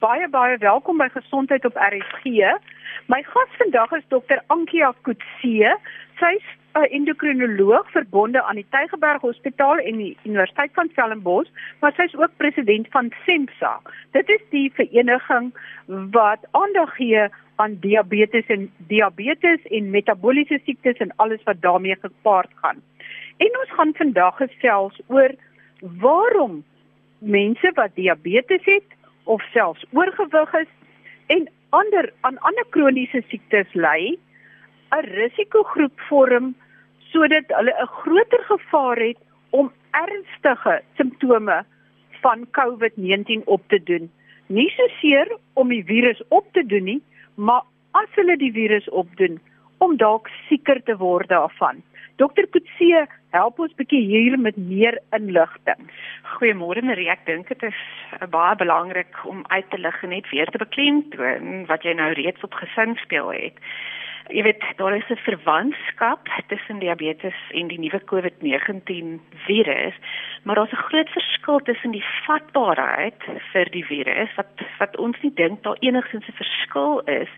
Baie baie welkom by Gesondheid op RSG. My gas vandag is Dr. Ankia Kutse. Sy's 'n endokrinoloog verbonde aan die Tygerberg Hospitaal en die Universiteit van Stellenbosch, maar sy's ook president van SEMSA. Dit is die vereniging wat aandag gee aan diabetes en diabetes en metabooliese siektes en alles wat daarmee gepaard gaan. En ons gaan vandag gesels oor waarom mense wat diabetes het of selfs oorgewig is en ander aan ander kroniese siektes ly, 'n risikogroep vorm sodat hulle 'n groter gevaar het om ernstige simptome van COVID-19 op te doen. Nie soseer om die virus op te doen nie, maar as hulle die virus opdoen, om dalk sieker te word daarvan. Dokter Kutse, help ons bietjie hier met meer inligting. Goeiemôre Marie, ek dink dit is uh, baie belangrik om uit te lig net weer te beklemtoon wat jy nou reeds op gesin speel het. Jy weet, daar is 'n verwantskap tussen diabetes en die nuwe COVID-19 virus, maar daar's 'n groot verskil tussen die vatbaarheid vir die virus wat wat ons nie dink daar enigsins 'n verskil is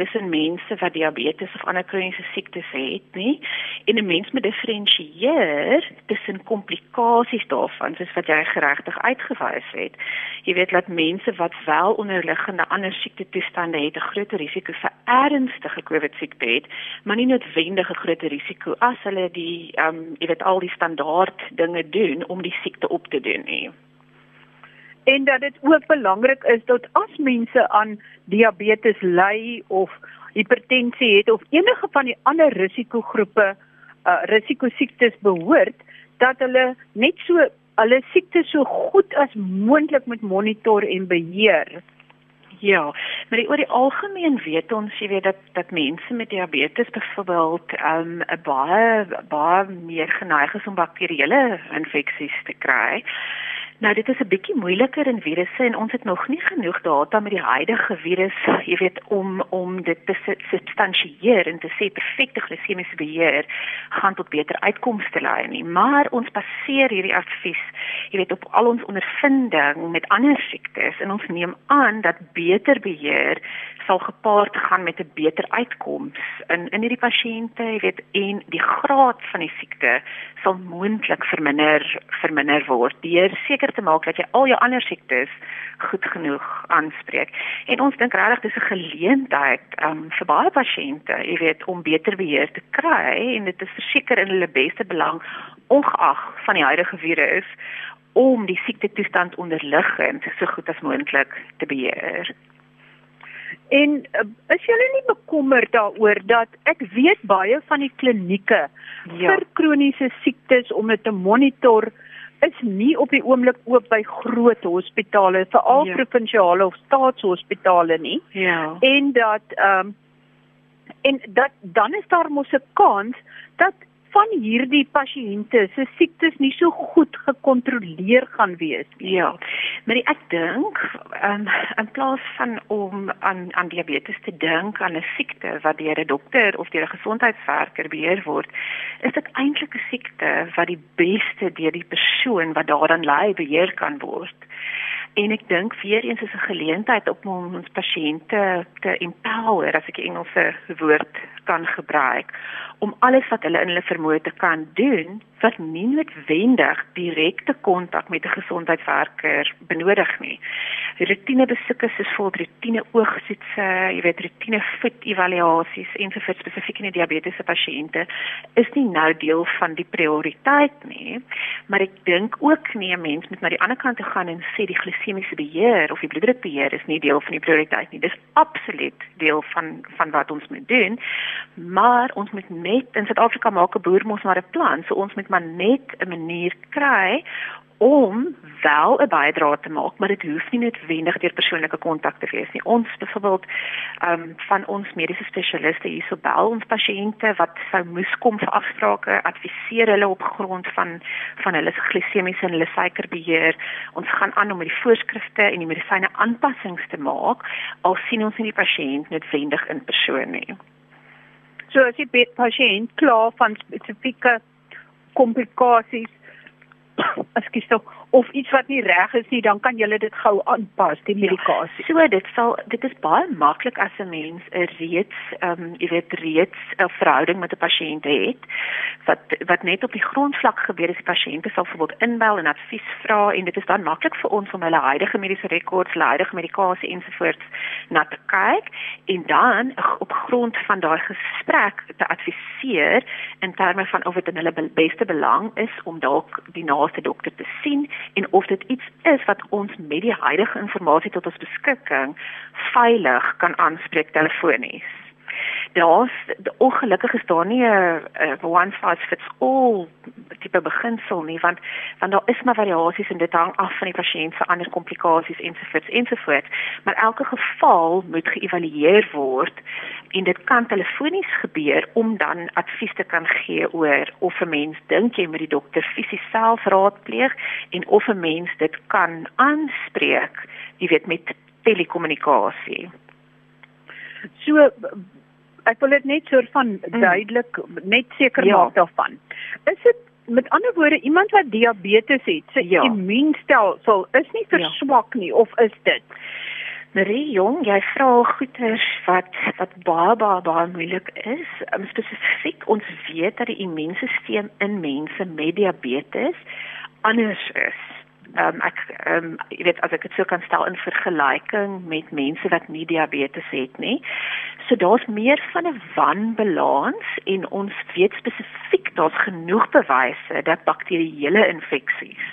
tussen mense wat diabetes of ander kroniese siektes het nie en 'n mens moet diferensieer tussen komplikasies daarvan soos wat jy geregtig uitgewys het. Jy weet dat mense wat wel onderliggende ander siekte toestande het 'n groter risiko vir ernstige COVID siekte het, maar nie noodwendig 'n groter risiko as hulle die ehm um, jy weet al die standaard dinge doen om die siekte op te doen nie en dat dit ook belangrik is dat as mense aan diabetes ly of hipertensie het of enige van die ander risikogroepe uh risikosiektes behoort dat hulle net so hulle siekte so goed as moontlik moet monitor en beheer. Ja, maar die, oor die algemeen weet ons jy weet dat dat mense met diabetes byvoorbeeld um 'n baie baie meer geneig is om bakterieële infeksies te kry. Nou dit is 'n bietjie moeiliker in virusse en ons het nog nie genoeg data met die huidige virus, jy weet, om om dit te substansieer en te sê perfekte glisemiese beheer gaan tot beter uitkomste lei nie. Maar ons baseer hierdie advies, jy weet, op al ons ondervinding met ander siektes en ons neem aan dat beter beheer sal gepaard gaan met 'n beter uitkoms in in hierdie pasiënte, jy weet, en die graad van die siekte sal moontlik verminder verminder word deur seker te maak dat jy al jou ander siektes goed genoeg aanspreek. En ons dink regtig dis 'n geleentheid um, vir baie pasiënte, jy weet, om beter beheer te kry en dit is verseker in hulle beste belang ongeag van die huidige virus om die siekte toestand onderliggend so goed as moontlik te beheer. En uh, is julle nie bekommerd daaroor dat ek weet baie van die klinieke ja. vir kroniese siektes om dit te monitor is nie op die oomblik oop by groot hospitale, veral ja. provinsiale of staatshospitale nie. Ja. En dat ehm um, en dat dan is daar mos 'n kans dat van hierdie pasiënte se siektes nie so goed gekontroleer gaan wees nie. Ja. Maar ek dink um, in plaas van om aan aan diabetes te dink aan 'n siekte wat deur 'n dokter of deur 'n gesondheidswerker beheer word, is dit eintlik 'n siekte wat die beste deur die persoon wat daaraan ly beheer kan word. En ek dink weer eens is 'n geleentheid om ons pasiënte te empower, as ek Engelse woord kan gebruik, om alles wat hulle in hulle vermoë te kan doen wat nie noodwendig direkte kontak met 'n gesondheidswerker benodig nie. Rutine besoeke soos vol rutine oogsoetse, jy weet rutine voet evaluasies en vir spesifiek in diabetiese pasiënte is nie nou deel van die prioriteit nie, maar ek dink ook nie 'n mens moet na die ander kant toe gaan en sê die glisemiese beheer of die bloeddrukbeheer is nie deel van die prioriteit nie. Dis absoluut deel van van wat ons moet doen, maar ons moet net in Suid-Afrika maak 'n boer mos maar 'n plan, so ons moet maar net 'n manier kry om wel 'n bydrae te maak, maar dit hoef nie noodwendig deur persoonlike kontak te wees nie. Ons byvoorbeeld ehm um, van ons mediese spesialiste hierso bel ons pasiënte wat sou moes kom vir afsprake, adviseer hulle op grond van van hulle glisemiese en hulle suikerbeheer. Ons gaan aan om met die voorskrifte en die medisyne aanpassings te maak al sien ons nie die pasiënt noodwendig in persoon nie. So as die pasiënt klaar van spesifieke komplikasies acho que estão of iets wat nie reg is nie, dan kan jy dit gou aanpas die ja. medikasie. Ja, so dit sal dit is baie maklik as 'n mens 'n reeds ehm um, jy weet reeds 'n verhouding met 'n pasiënt het wat wat net op die grondvlak gebeur is die pasiënt sal byvoorbeeld inbel en advies vra en dit is dan maklik vir ons om hulle huidige mediese rekords, hulle huidige medikasie ensovoorts na te kyk en dan op grond van daai gesprek te adviseer in terme van of dit in hulle beste belang is om dalk die naaste dokter te sien en of dit iets is wat ons met die huidige inligting tot ons beskikking veilig kan aanspreek telefonies. Daar's ongelukkig is daar nie 'n one size fits all tipe beginsel nie want want daar is maar variasies en dit hang af van die pasiënt se ander komplikasies ensovoorts ensovoorts. Maar elke geval moet geëvalueer word en dit kan telefonies gebeur om dan advies te kan gee oor of 'n mens dink jy moet die dokter fisies self raadpleeg en of 'n mens dit kan aanspreek jy weet met telekommunikasie. So ek wil dit net soort van mm. duidelik net seker ja. maak daarvan. Is dit met ander woorde iemand wat diabetes het, sy ja. immuunstelsel is nie ja. verswak ja. nie of is dit? Marie Jong, jy vra goeters wat wat baie baie baie moeilik is. Um, Spesifiek ons weet dat die immuunstelsel in mense met diabetes anders is ehm um, ek ehm um, jy weet as ek dit sou kan stel in vergelyking met mense wat nie diabetes het nie. So daar's meer van 'n wanbalans en ons weet spesifiek daar's genoeg bewyse dat bakterieële infeksies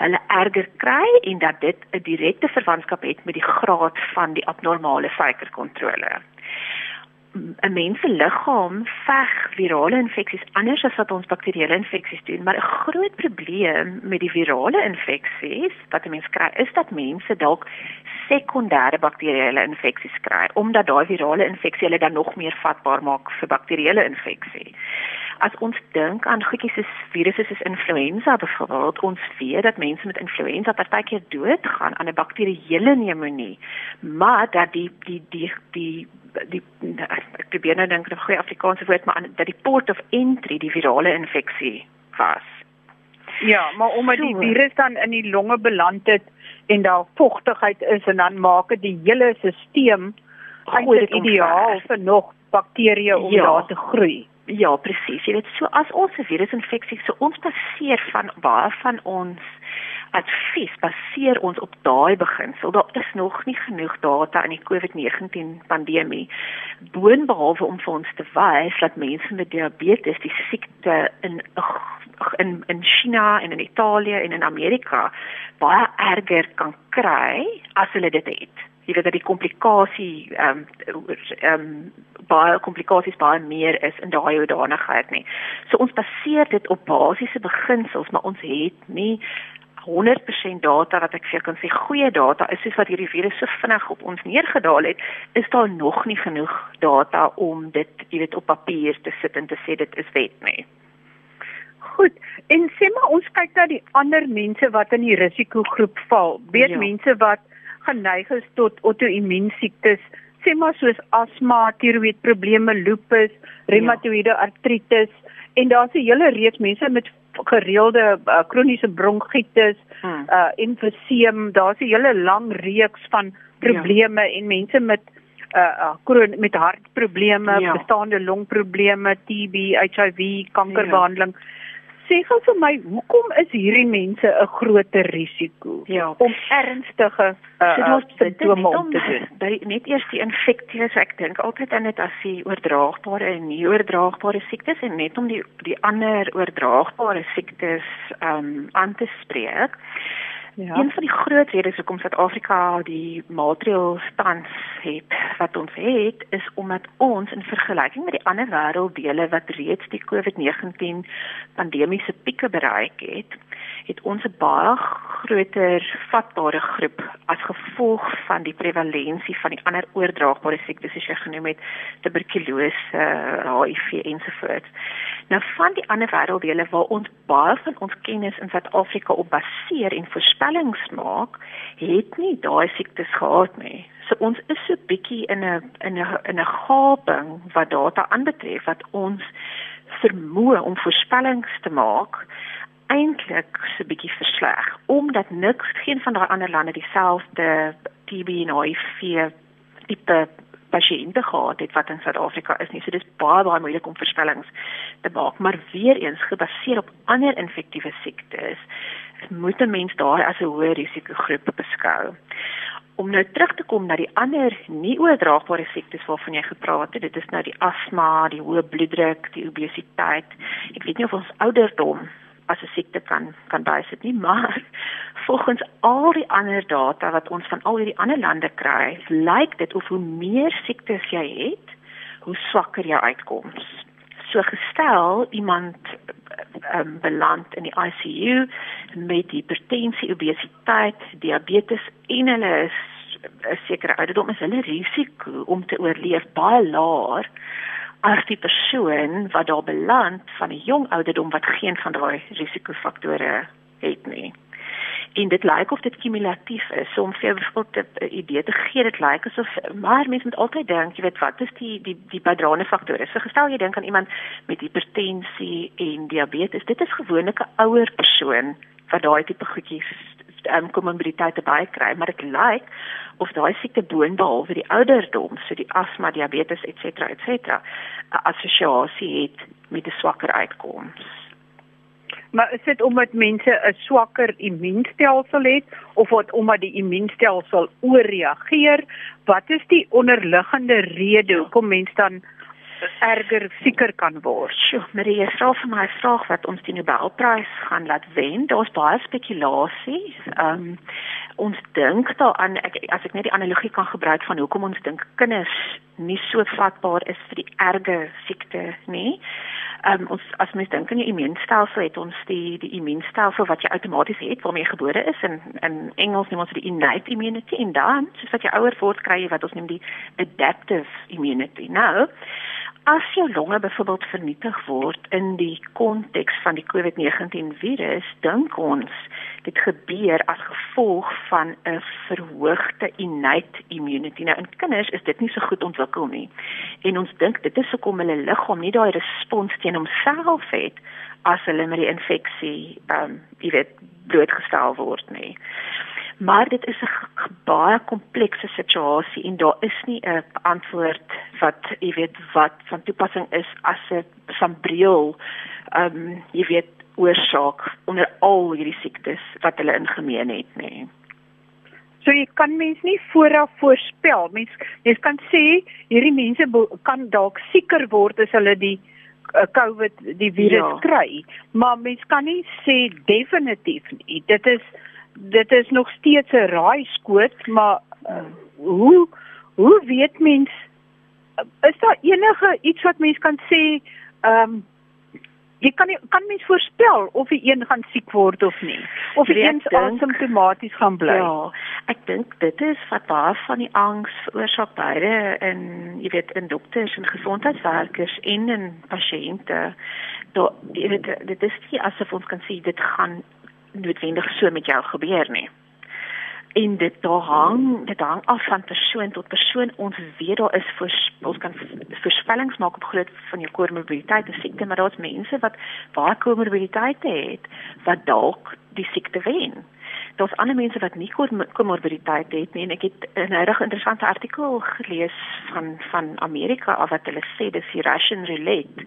hulle erger kry en dat dit 'n direkte verwantskap het met die graad van die abnormale suikerkontrole. 'n mens se liggaam veg virale infeksies anders as wat ons bakterieële infeksies doen, maar 'n groot probleem met die virale infeksies wat 'n mens kry, is dat mense dalk sekondêre bakterieële infeksies kry omdat daai virale infeksie hulle dan nog meer vatbaar maak vir bakterieële infeksie as ons dink aan goedjies soos virusse soos influenza byvoorbeeld, ons weet dat mense met influenza partykeer doodgaan aan 'n bakterieële pneumonie, maar dat die die die die die ek probeer nou dink 'n goeie Afrikaanse woord maar aan dat die port of entry die virale infeksie was. Ja, maar omdat so. die virus dan in die longe beland het en daar vogtigheid is en dan maak dit die hele stelsel goed ideaal vir nog bakterieë om ja. daar te groei. Ja, presies. Jy weet, so as ons 'n virusinfeksie, so ons baseer van baie van ons advies baseer ons op daai beginsel. Daar is nog nie genoeg data in die COVID-19 pandemie boonbehalwe om vir ons te wys dat mense met diabetes die siekte in in in China en in Italië en in Amerika baie erger kan kry as hulle dit het. Jy weet dat die komplikasie ehm um, ehm um, baie komplikasies baie meer is in daai hoedanigheid nie. So ons baseer dit op basiese beginsels, maar ons het nie 100% data wat ek vir kan sê goeie data is soos wat hierdie virus so vinnig op ons neergedaal het, is daar nog nie genoeg data om dit, jy weet, op papier te sit en te sê dit is wet nie. Goed. En sê maar ons kyk na die ander mense wat in die risikogroep val. Weet ja. mense wat geneig is tot auto-immuunsiektes sê maar soos asma, tiroïedprobleme, lupus, reumatoïede ja. artritis en daar's 'n hele reeks mense met gereelde uh, kroniese bronkietes, hmm. uh emfyseem, daar's 'n hele lang reeks van probleme ja. en mense met uh kroon met hartprobleme, ja. bestaande longprobleme, TB, HIV, kankerbehandeling. Ja sê gou vir my, hoekom is hierdie mense 'n groter risiko ja. om ernstige uh, simptome op te doen? By net eers die infeksie, so ek dink altyd aan dit as die oordraagbare en nie oordraagbare siektes en net om die die ander oordraagbare siektes um aan te spreek. Ja. Een van die groot redes hoekom Suid-Afrika die maatreëls tans het wat ons het, is omdat ons in vergelyking met die ander wêrelddele wat reeds die COVID-19 pandemiese pieke bereik het, het ons 'n baie groter vatbare groep as gevolg van die prevalensie van die ander oordraagbare siektes soos jy genoem het, tuberkulose, HIV ensovoorts. Nou van die ander wêrelddele waar ons baie van ons kennis in Suid-Afrika op baseer en voorspellings maak, het nie daai siektes gehad nie. So ons is so bietjie in 'n in 'n in 'n gaping wat data aanbetref wat ons vermoë om voorspellings te maak eintlik so 'n bietjie versleg omdat niks geen van daai ander lande dieselfde TB en HIV tipe pasiënte gehad het wat in Suid-Afrika is nie. So dis baie baie moeilik om voorspellings te maak, maar weer eens gebaseer op ander infektiewe siektes, moet 'n mens daai as 'n hoë risikogroep beskou. Om nou terug te kom na die ander nie oordraagbare siektes waarvan jy gepraat het, dit is nou die asma, die hoë bloeddruk, die obesiteit. Ek weet nie of ons ouderdom as 'n siekte kan kan bysit nie, maar volgens al die ander data wat ons van al hierdie ander lande kry, lyk dit of hoe meer siektes jy het, hoe swakker jou uitkoms. So gestel iemand um, beland in die ICU met hipertensie, obesiteit, diabetes en hulle is 'n sekere ouderdom is hulle risiko om te oorleef baie laer as die persoon wat daar beland van 'n jong ouderdom wat geen van daai risikofaktore het nie. En dit lyk of dit kumulatief is. So om vir byvoorbeeld 'n idee te gee, dit lyk asof maar mense moet altyd dink, jy weet, wat is die die die bydraende faktore? So gestel jy dink aan iemand met hipertensie en diabetes, dit is gewoonlik 'n ouer persoon wat daai tipe goedjies um, komorbiditeite bykry, maar dit lyk of daai siekte boonbehalwe die ouderdom, so die asma, diabetes ens ens 'n assosiasie het met 'n swakker uitkoms. Maar is dit omdat mense 'n swakker immuunstelsel het of wat omdat die immuunstelsel ooreageer? Wat is die onderliggende rede hoekom mense dan erger sieker kan word. Sjoe, Marie, jy vra vir my 'n vraag wat ons die Nobelprys gaan laat wen. Daar's baie spekulasie. Ehm um, ons dink daaraan ek as ek net die analogie kan gebruik van hoekom ons dink kinders nie so vatbaar is vir die erge siekte nie. Ehm um, ons as mens dink aan jou immuunstelsel het ons die die immuunstelsel wat jy outomaties het waarmee jy gebore is en in Engels noem ons dit innate immunity en dan soos wat jy ouer word kry jy wat ons noem die adaptive immunity. Nou as jou longe byvoorbeeld vernietig word in die konteks van die COVID-19 virus, dink ons dit gebeur as gevolg van 'n verhoogde innate immunity. Nou in kinders is dit nie so goed ontwikkel nie. En ons dink dit is hoekom hulle liggaam nie daai respons teen homself het as hulle met die infeksie ehm um, jy weet blootgestel word nie maar dit is 'n baie komplekse situasie en daar is nie 'n antwoord wat jy weet wat van toepassing is as 'n sambreel ehm um, jy weet oorsaak onder al hierdie siektes wat hulle in gemeen het nê. Nee. So jy kan mens nie vooraf voorspel. Mens jy kan sê hierdie mense kan dalk sieker word as hulle die uh, COVID die virus ja. kry, maar mens kan nie sê definitief nie. Dit is dit is nog steeds 'n raaiskoot, maar uh, hoe hoe weet mens is daar enige iets wat mens kan sê ehm um, jy kan nie kan mens voorspel of die een gaan siek word of nie of die een asymptomaties gaan bly? Ja ek dink dit is wat baie van die angs veroorsaak beide in jy weet in dokters en gesondheidswerkers en in pasiënte. Dit dit is nie asof ons kan sê dit gaan noodwendig so met jou gebeur nie. En dit daar hang, dit hang af van persoon tot persoon. Ons weet daar is vir ons kan voorspellings maak op grond van jou komorbiditeit, die siekte, maar daar's mense wat baie komorbiditeit het wat dalk die siekte wen daar's ander mense wat nie komorbiditeit het nie en ek het 'n regtig interessante artikel gelees van van Amerika of wat hulle sê dis die Russian roulette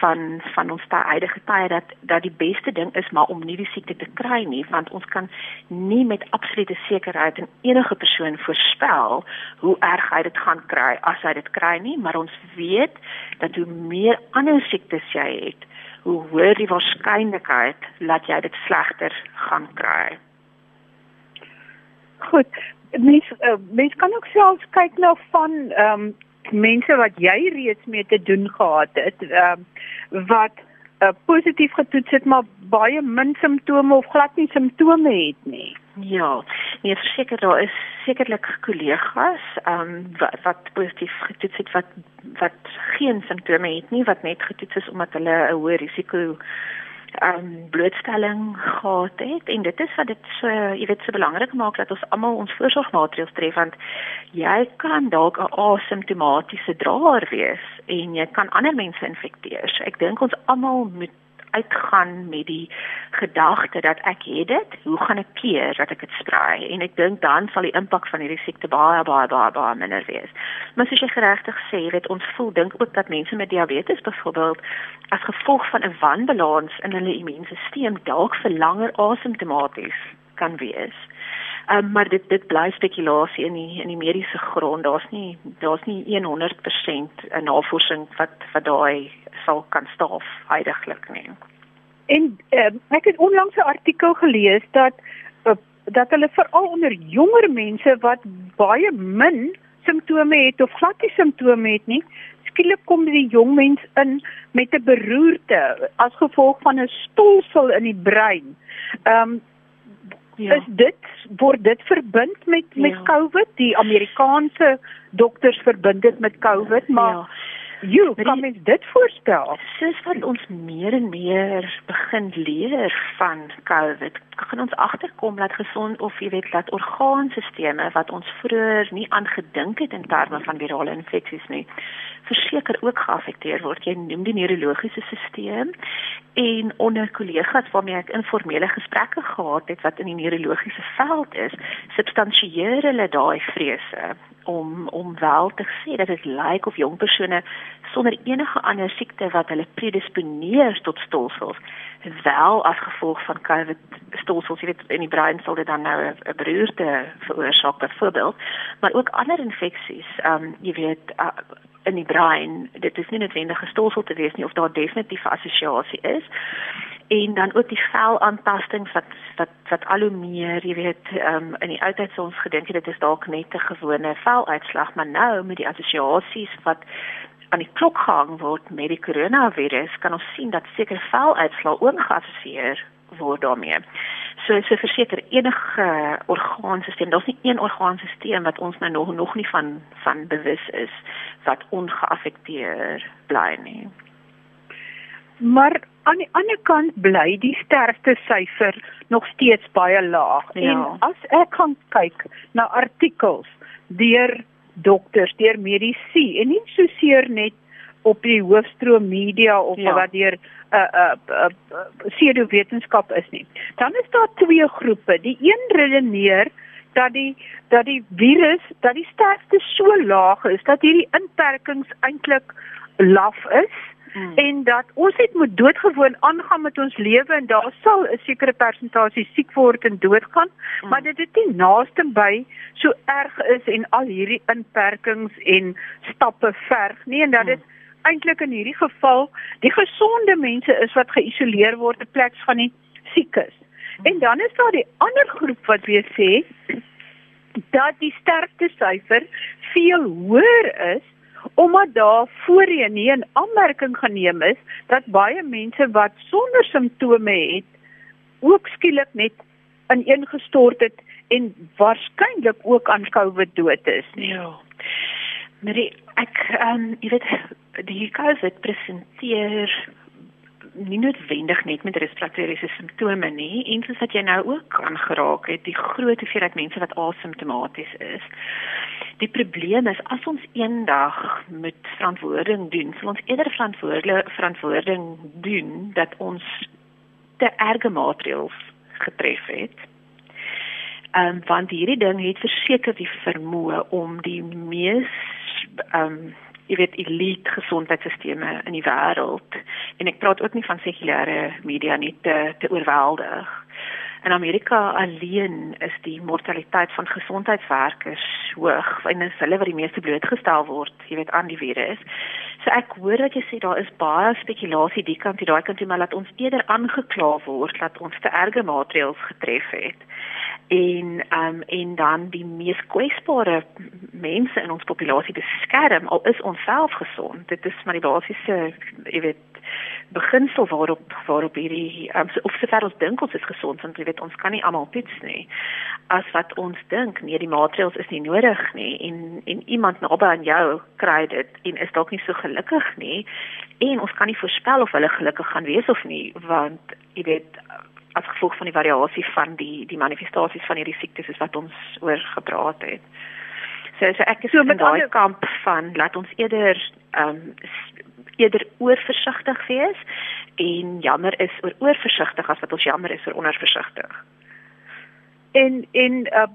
van van ons daai huidige tye dat dat die beste ding is maar om nie die siekte te kry nie want ons kan nie met absolute sekerheid en enige persoon voorspel hoe erg hy dit gaan kry as hy dit kry nie maar ons weet dat hoe meer ander siektes jy het hoe hoër die waarskynlikheid dat jy dit slegter gaan kry. Goed. Mens uh, mens kan ook selfs kyk na van ehm um, mense wat jy reeds mee te doen gehad het, ehm um, wat uh, positief getoets het maar baie min simptome of glad nie simptome het nie. Ja, nee, verseker daar is sekerlik kollegas ehm um, wat, wat positief getoets het wat wat geen simptome het nie, wat net getoets is omdat hulle 'n hoë risiko um blootstelling gehad het en dit is wat dit so jy weet so belangrik maak dat ons almal ons voorsorgmaatreëls tref want jy kan dalk 'n asymptomatiese draer wees en jy kan ander mense infekteer. So ek dink ons almal moet uitgaan met die gedagte dat ek het dit, hoe gaan ek keer dat ek dit sprei? En ek dink dan sal die impak van hierdie siekte baie baie baie baie minder wees. Maar soos jy geregtig sê, weet ons voel dink ook dat mense met diabetes byvoorbeeld as gevolg van 'n wanbalans in hulle immuunstelsel dalk vir langer asymptomaties kan wees. Um, maar dit dit bly spekulasie in die in die mediese grond. Daar's nie daar's nie 100% 'n navorsing wat wat daai sal kan staaf heidaglik nie. En uh, ek het onlangs 'n artikel gelees dat uh, dat hulle veral onder jonger mense wat baie min simptome het of glad nie simptome het nie, skielik kom die jong mens in met 'n beroerte as gevolg van 'n stolsel in die brein. Ehm um, Ja. Is dit word dit verbind met ja. met COVID? Die Amerikaanse dokters verbind dit met COVID, maar ja. Jy kan mens dit voorstel. Soos wat ons meer en meer begin leer van COVID, gaan ons agterkom dat gesond of jy weet dat orgaanstelsels wat ons vroeër nie aangedink het in terme van virale infeksies nie, verseker ook geaffekteer word. Jy noem die neurologiese stelsel en onder kollegas waarmee ek informele gesprekke gehad het wat in die neurologiese veld is, substansieer hulle daai vrese om om wel te sê dat dit lyk of jong persone sonder enige ander siekte wat hulle predisponeer tot stolsels wel as gevolg van COVID stolsels jy weet in die brein sal dit dan nou 'n beroerte veroorsaak byvoorbeeld. Maar ook ander infeksies um jy weet uh, in die brein. Dit is nie noodwendig gestolsel te wees nie of daar definitief 'n assosiasie is. En dan ook die velaantasting wat wat wat al hoe meer, jy weet, um, in die oudheid sou ons gedink het dit is dalk net 'n gewone veluitslag, maar nou met die assosiasies wat aan die klok gehang word met die koronavirus, kan ons sien dat seker veluitslag ook geassosieer word daarmee. So so verseker enige orgaanstelsel, daar's nie een orgaanstelsel wat ons nou nog nog nie van van bewus is wat ongeaffekteer bly nie. Maar aan die ander kant bly die sterfte syfer nog steeds baie laag. Ja. En as ek gaan kyk na artikels deur dokters, deur medisy en nie so seer net op die hoofstroom media of ja. wat deur 'n uh, 'n uh, uh, uh, pseudo wetenskap is nie. Dan is daar twee groepe. Die een redeneer dat die dat die virus, dat die sterfte so laag is dat hierdie inperkings eintlik laf is Hmm. En dat ons net moet doodgewoon aangaan met ons lewe en daar sal 'n sekere persentasie siek word en doodgaan, hmm. maar dit is nie naaste by so erg is en al hierdie inperkings en stappe verg nie en dat dit hmm. eintlik in hierdie geval die gesonde mense is wat geïsoleer word in plek van die siekes. Hmm. En dan is daar die ander groep wat weer sê dat die sterfte syfer veel hoër is omdat daar voorheen nie 'n aanmerking geneem is dat baie mense wat sonder simptome het ook skielik net ineengestort het en waarskynlik ook aan COVID dood is. Ja. Maar ek ehm um, jy weet die COVID presenteer nie noodwendig net met respiratoriese simptome nie, en soos wat jy nou ook aangeraak het, die groot hoeveelheid mense wat asymptomaties is. Die probleem is as ons eendag met verantwoording doen, sal ons eerder verantwoording doen dat ons te erge maatreëls getref het. Ehm um, want hierdie ding het verseker die vermoë om die mees ehm um, jy weet elite gesondheidstelsels in die wêreld en ek praat ook nie van sekulêre media nie te te oorweldig. In Amerika alleen is die mortaliteit van gesondheidswerkers hoog en dis hulle wat die meeste blootgestel word, jy weet aan die virus. So ek hoor dat jy sê daar is baie spekulasie die kant en daai kant, maar laat ons eerder aangekla word dat ons te erge maatreëls getref het. En um en dan die mees kwesbare mense in ons populasie beskerm al is ons self gesond. Dit is maar die basiese jy weet beginsel waarop waarop hierdie um, of sover ons dink ons is gesond want jy weet ons kan nie almal toets nie as wat ons dink nee die maatreëls is nie nodig nie en en iemand naby aan jou kry dit en is dalk nie so gelukkig nie en ons kan nie voorspel of hulle gelukkig gaan wees of nie want jy weet as gevolg van die variasie van die die manifestasies van hierdie siektes is wat ons oor gepraat het. So so ek is so met daai kamp van laat ons eerder ehm um, eerder oorversigtig wees en jammer is oor oorversigtig as wat ons jammer is oor onderversigtig. En en uh,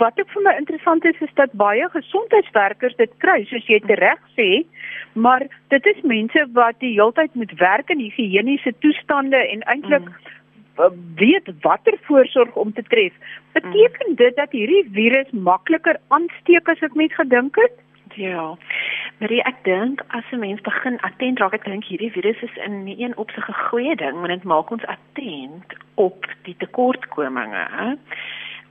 wat ek vir my interessant is is dat baie gesondheidswerkers dit kry soos jy reg sê, maar dit is mense wat die heeltyd moet werk in higiëniese toestande en eintlik mm. weet watter voorsorg om te tref. Beteken mm. dit dat hierdie virus makliker aansteek as ek met gedink het? Ja. Maar ek dink as 'n mens begin attent raak, ek dink hierdie virus is in een opsig 'n goeie ding, want dit maak ons attent op die tekortkominge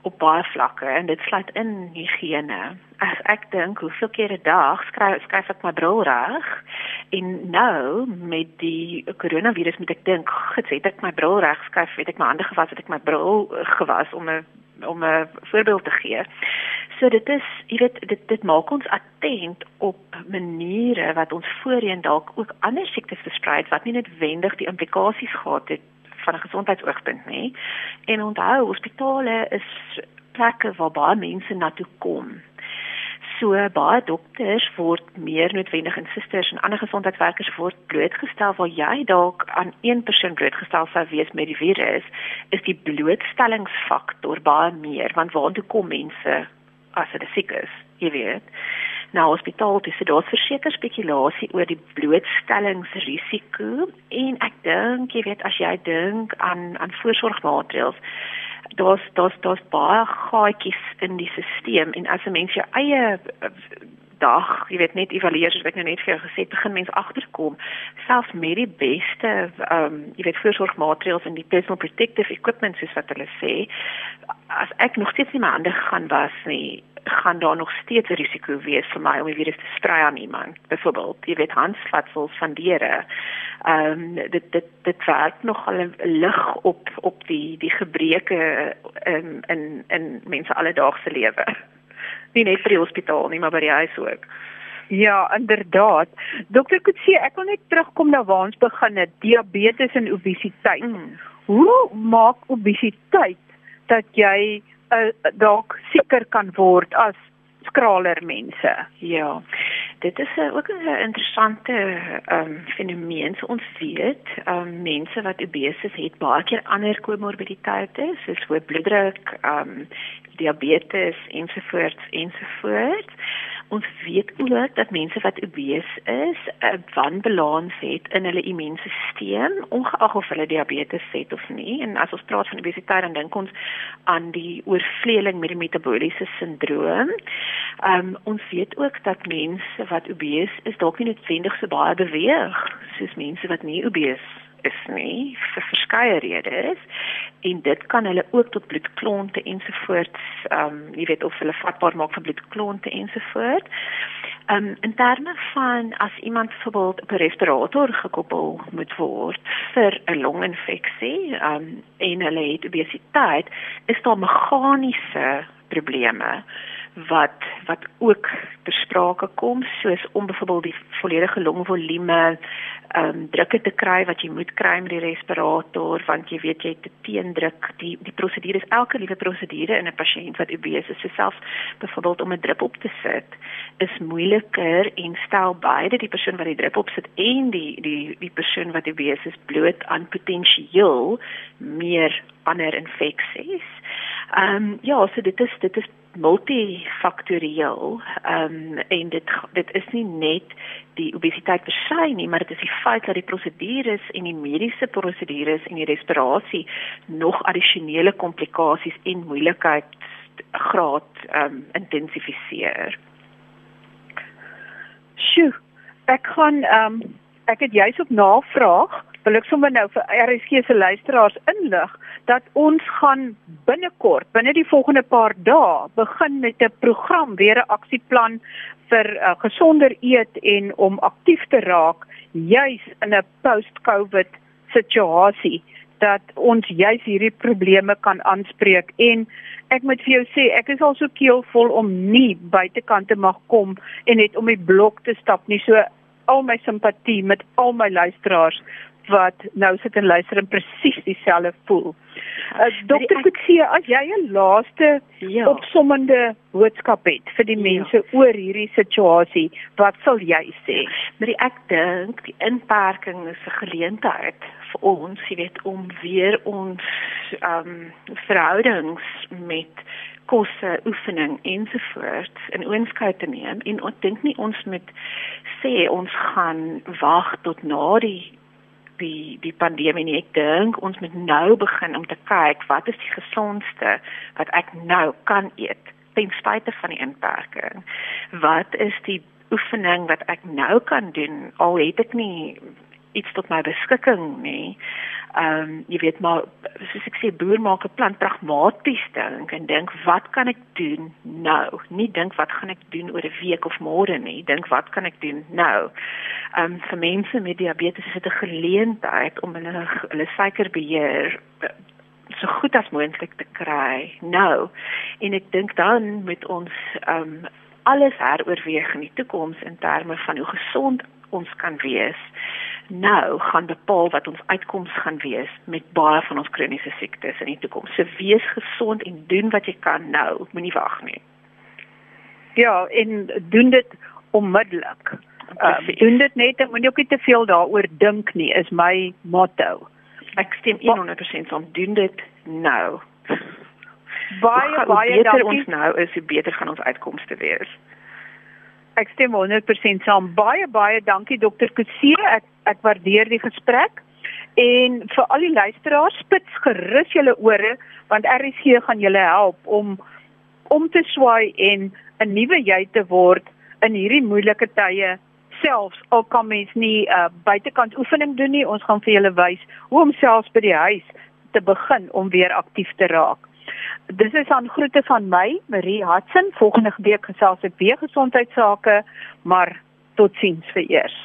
op baie vlakke en dit sluit in higiëne. As ek dink hoeveel keer 'n dag skryf skryf ek my bril reg en nou met die koronavirus moet ek dink, het ek my bril reg skryf, het ek my hande gewas, het ek my bril gewas om 'n om 'n voorbeeld te gee. So dit is, jy weet, dit dit maak ons attent op maniere wat ons voorheen dalk ook ander siektes versprei het wat nie noodwendig die implikasies gehad het van 'n gesondheidsoogpunt nie. En onthou, hospitale is plekke waar baie mense na toe kom. So baie dokters word meer noodwendig en susters en ander gesondheidswerkers word blootgestel waar jy dalk aan een persoon blootgestel sou wees met die virus, is die blootstellingsfaktor baie meer want waar toe kom mense as hulle siek is, jy weet na hospitaal toe. So daar's verseker spekulasie oor die blootstellingsrisiko en ek dink jy weet as jy dink aan aan voorsorgmaatreëls daar's daar's daar's baie gaatjies in die stelsel en as 'n mens jou eie dag, jy weet net evalueer soos ek nou net vir jou gesê het, begin mense agterkom selfs met die beste ehm um, jy weet voorsorgmaatreëls en die personal protective equipment soos wat hulle sê, as ek nog steeds nie my hande gaan was nie, gaan daar nog steeds 'n risiko wees vir my om die virus te sprei aan iemand. Byvoorbeeld, jy weet handvatsels van diere. Ehm um, dit dit dit werk nog al 'n lig op op die die gebreke in in in mense alledaagse lewe. Nie net vir die hospitaal nie, maar by die huis ook. Ja, inderdaad. Dokter Kutsie, ek wil net terugkom na waar ons begin het, diabetes en obesiteit. Mm. Hoe maak obesiteit dat jy uh, dalk seker kan word as skraler mense. Ja. Dit is uh, ook 'n interessante ehm um, fenomeen. So ons weet, ehm um, mense wat obese is, het baie keer ander komorbiditeite, soos hoë bloeddruk, ehm um, diabetes ensovoorts ensovoorts. Ons weet ook dat mense wat obese is, 'n wanbalans het in hulle immuunstelsel, ongeag of hulle diabetes het of nie. En as ons praat van obesiteit, dan dink ons aan die oorvleeling met die metabooliese sindroom. Ehm um, ons weet ook dat mense wat obese is, dalk nie noodwendig so baie beweeg soos mense wat nie obese is nie vir verskeie redes en dit kan hulle ook tot bloedklonte ensovoorts ehm um, jy weet of hulle vatbaar maak vir bloedklonte ensovoorts. Ehm um, in terme van as iemand byvoorbeeld op 'n respirator gekoppel moet word vir 'n longinfeksie ehm um, en hulle het obesiteit, is daar meganiese probleme wat wat ook ter sprake kom soos om byvoorbeeld die volledige longvolume ehm um, drukke te kry wat jy moet kry met die respirator want jy weet jy het 'n teendruk die die prosedure is elke liewe prosedure in 'n pasiënt wat obese is selfs byvoorbeeld om 'n drup op te sit is moeiliker en stel beide die persoon wat die drup op sit en die die die persoon wat obese is bloot aan potensieel meer ander infeksies. Ehm um, ja, so dit is dit is multifaktorieel. Ehm um, en dit dit is nie net die obesiteit per se nie, maar dit is die feit dat die prosedures en die mediese prosedures en die respirasie nog addisionele komplikasies en moeilikheid graad ehm um, intensifiseer. Sjoe, ek gaan ehm um, ek het juis op navraag wil ek sommer nou vir RSG se luisteraars inlig dat ons gaan binnekort, binne die volgende paar dae, begin met 'n program, weer 'n aksieplan vir uh, gesonder eet en om aktief te raak juis in 'n post-COVID situasie dat ons juis hierdie probleme kan aanspreek. En ek moet vir jou sê ek is al so keelvol om nie buitekant te mag kom en net om die blok te stap nie. So al my simpatie met al my luisteraars wat nou sit en luister en presies dieselfde voel. Uh, Dokter Kutsie, as jy 'n laaste ja. opsommende boodskap het vir die ja. mense ja. oor hierdie situasie, wat sal jy sê? Maar ek dink die inperking is 'n geleentheid vir ons, jy weet, om weer ons ehm um, verhoudings met kosse, oefening ensovoorts in oënskou te neem en ek dink nie ons moet sê ons gaan wag tot na die die die pandemie nie. Ek dink ons moet nou begin om te kyk wat is die gesondste wat ek nou kan eet ten spyte van die inperking. Wat is die oefening wat ek nou kan doen al het ek nie iets tot my beskikking nie. Ehm um, jy weet maar soos ek sê boer maak 'n plan pragmaties dink en dink wat kan ek doen nou? Nie dink wat gaan ek doen oor 'n week of môre nie. Dink wat kan ek doen nou? Ehm um, vir mense met diabetes is dit 'n geleentheid om hulle hulle suikerbeheer eh, so goed as moontlik te kry nou. En ek dink dan met ons ehm um, alles heroorweeg in die toekoms in terme van hoe gesond ons kan wees nou gaan bepaal wat ons uitkoms gaan wees met baie van ons kroniese siektes in die toekoms. So wees gesond en doen wat jy kan nou, moenie wag nie. Ja, en doen dit onmiddellik. Uh, doen dit net en moenie ook nie te veel daaroor dink nie, is my motto. Ek stem 100% saam, doen dit nou. Baie baie dankie. Ons nou is hoe beter gaan ons uitkomste wees. Ek stem 100% saam. Baie baie dankie dokter Kutsie. Ek ek waardeer die gesprek. En vir al die luisteraars, spits gerus julle ore want RSG gaan julle help om om te swaai en 'n nuwe jy te word in hierdie moeilike tye. Selfs al kan mens nie uh, buitekant oefening doen nie, ons gaan vir julle wys hoe om selfs by die huis te begin om weer aktief te raak. Dis is aan groete van my, Marie Hudson. Volgende week gesels ek weer gesondheidsake, maar totsiens vir eers.